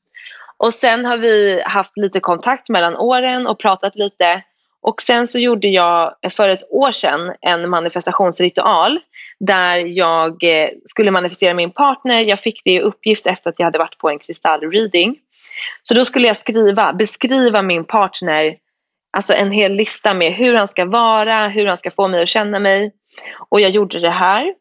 Och sen har vi haft lite kontakt mellan åren och pratat lite. Och sen så gjorde jag för ett år sedan en manifestationsritual där jag eh, skulle manifestera min partner. Jag fick det i uppgift efter att jag hade varit på en kristallreading. Så då skulle jag skriva, beskriva min partner, alltså en hel lista med hur han ska vara, hur han ska få mig att känna mig. Och jag gjorde det här.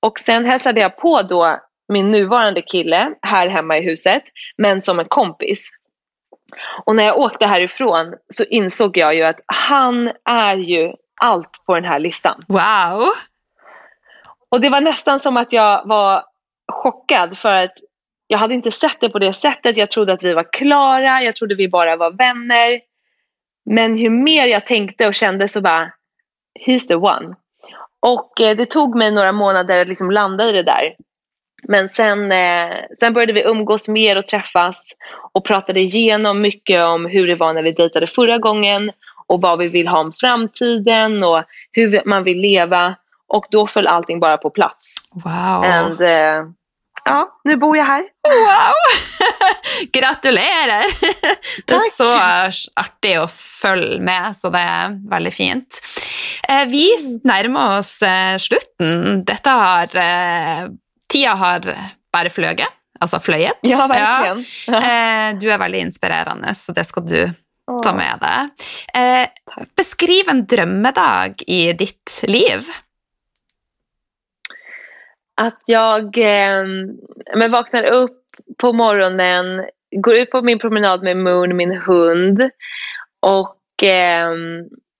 Och sen hälsade jag på då min nuvarande kille här hemma i huset, men som en kompis. Och när jag åkte härifrån så insåg jag ju att han är ju allt på den här listan. Wow! Och det var nästan som att jag var chockad för att jag hade inte sett det på det sättet. Jag trodde att vi var klara, jag trodde vi bara var vänner. Men ju mer jag tänkte och kände så bara, he's the one. Och eh, det tog mig några månader att liksom landa i det där. Men sen, eh, sen började vi umgås mer och träffas och pratade igenom mycket om hur det var när vi dejtade förra gången och vad vi vill ha om framtiden och hur man vill leva. Och då föll allting bara på plats. Wow! And, eh, ja, nu bor jag här. Wow! Gratulerer! Det är så artig å følge med, så det er veldig fint. Eh, Vi nærmer oss eh, slutten. Dette har Tida har bare fløyet, altså fløyet. Ja, verkligen. Ja. Du er veldig inspirerende, så det skal du ta med. Eh, Beskriv en drømmedag i ditt liv. Att jag eh, men vaknar upp på morgonen, går ut på min promenad med Moon, min hund. Och eh,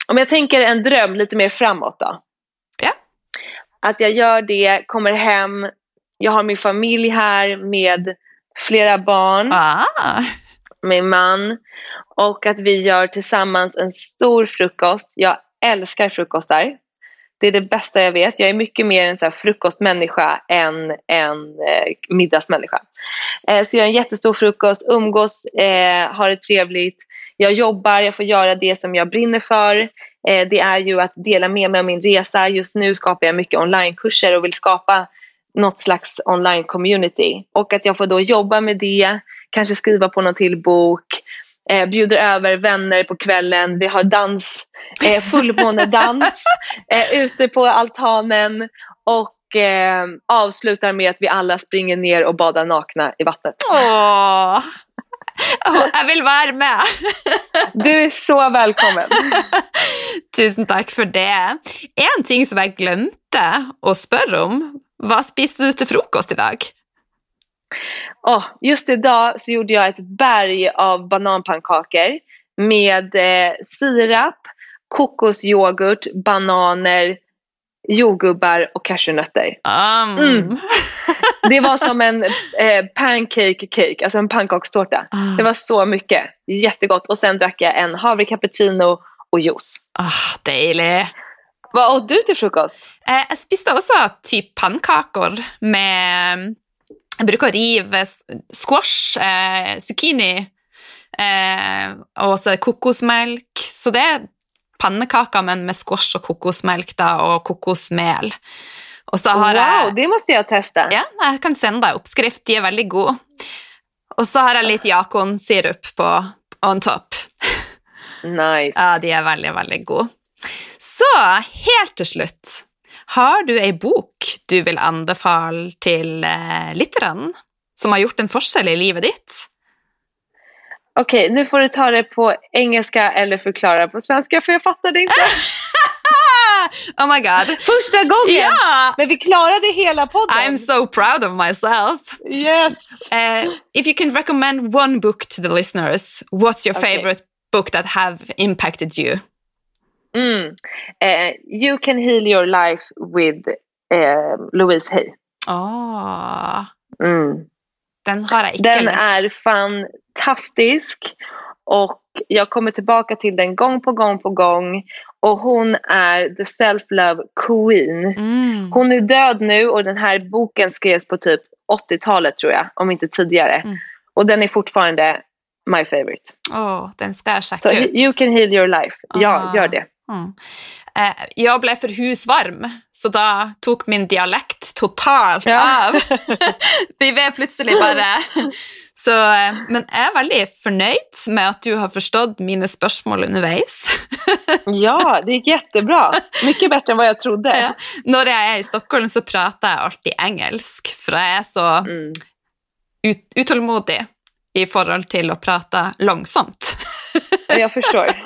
om jag tänker en dröm lite mer framåt då. Ja. Att jag gör det, kommer hem, jag har min familj här med flera barn, Ah, min man. Och att vi gör tillsammans en stor frukost. Jag älskar frukostar. Det är det bästa jag vet. Jag är mycket mer en så här frukostmänniska än en eh, middagsmänniska. Eh, så jag gör en jättestor frukost, umgås, eh, har det trevligt. Jag jobbar, jag får göra det som jag brinner för. Eh, det är ju att dela med mig av min resa. Just nu skapar jag mycket onlinekurser och vill skapa något slags online community. Och att jag får då jobba med det, kanske skriva på någon till bok, eh, bjuder över vänner på kvällen, vi har dans, eh, fullmånedans eh, ute på altanen och eh, avslutar med att vi alla springer ner och badar nakna i vattnet. åh. Åh, Jeg vil være med! Du är så välkommen! Tusen takk for det. En ting som jeg glemte å spørre om, hva spiste du til frokost i Åh, just idag så gjorde jag ett berg av bananpannkakor med eh, sirap, kokosyoghurt, bananer, jordgubbar och cashewnötter. Um. Mm. Det var som en eh, pancake cake, alltså en pannkakstårta. Ah, Det var så mycket. Jättegott. Och sen drack jag en havre cappuccino och juice. ah, deilig. Vad åt du till frukost? Eh, jeg spiste også typ pannkaker med Jeg bruker å rive squash, eh, zucchini eh, og så kokosmelk. Så det er pannekaker, men med squash og kokosmelk da, og kokosmel. Og så har jeg Wow, det måste jag testa. Ja, jeg kan sende deg oppskrift. De er veldig gode. Og så har jeg litt jakonsirup på on top. Nice. Ja, de er veldig, veldig gode. Så helt til slutt, har du ei bok du vil anbefale til eh, lytterne som har gjort en forskjell i livet ditt? Okej, nu får du ta det på engelska eller förklara på svenska för jag fattade inte. Oh my god. Första gången! Ja! Men vi klarade hela podden. I'm so proud of myself. Yes! Uh, if you can recommend one book to the listeners, what's your Okay. favorite book that have impacted you? Mm. Eh, you can heal your life with eh, Louise Hay. Åh, Mm. den har ikke Den är fantastisk och jag kommer tillbaka till den gång på gång på gång. Och hon är the self-love queen. Mm. Hon är död nu och den här boken skrevs på typ 80-talet tror jag, om inte tidigare. Mm. Och den är fortfarande my favorite. Åh, den ska jag checka ut. you can heal your life. Ja, Ah. gör det. Mm. Eh, jag blev för husvarm, så då tog min dialekt totalt Ja. av. Vi var plötsligt bara... Så, eh, men jag är väldigt förnöjd med att du har förstått mina spörsmål underveis. Ja, det gick jättebra. Mycket bättre än vad jag trodde. Ja. När jag är i Stockholm så pratar jag alltid engelsk, för jag är så Mm. ut, utålmodig i förhållande till att prata långsamt. Ja, Jag förstår.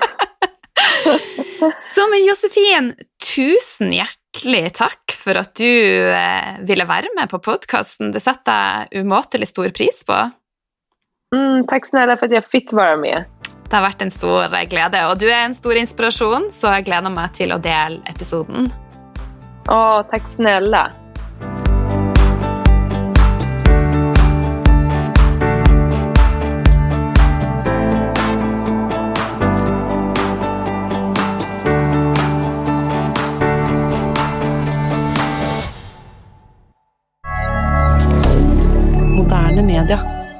Så men Josefin, tusen hjärtligt tack för att du eh, ville vara med på podcasten. Det sätter jag umåtelig stor pris på. Mm, tack snälla för att jag fick vara med. Det har varit en stor glädje och du är en stor inspiration så jag gläder mig till att dela episoden. Åh, tack snälla. moderne media.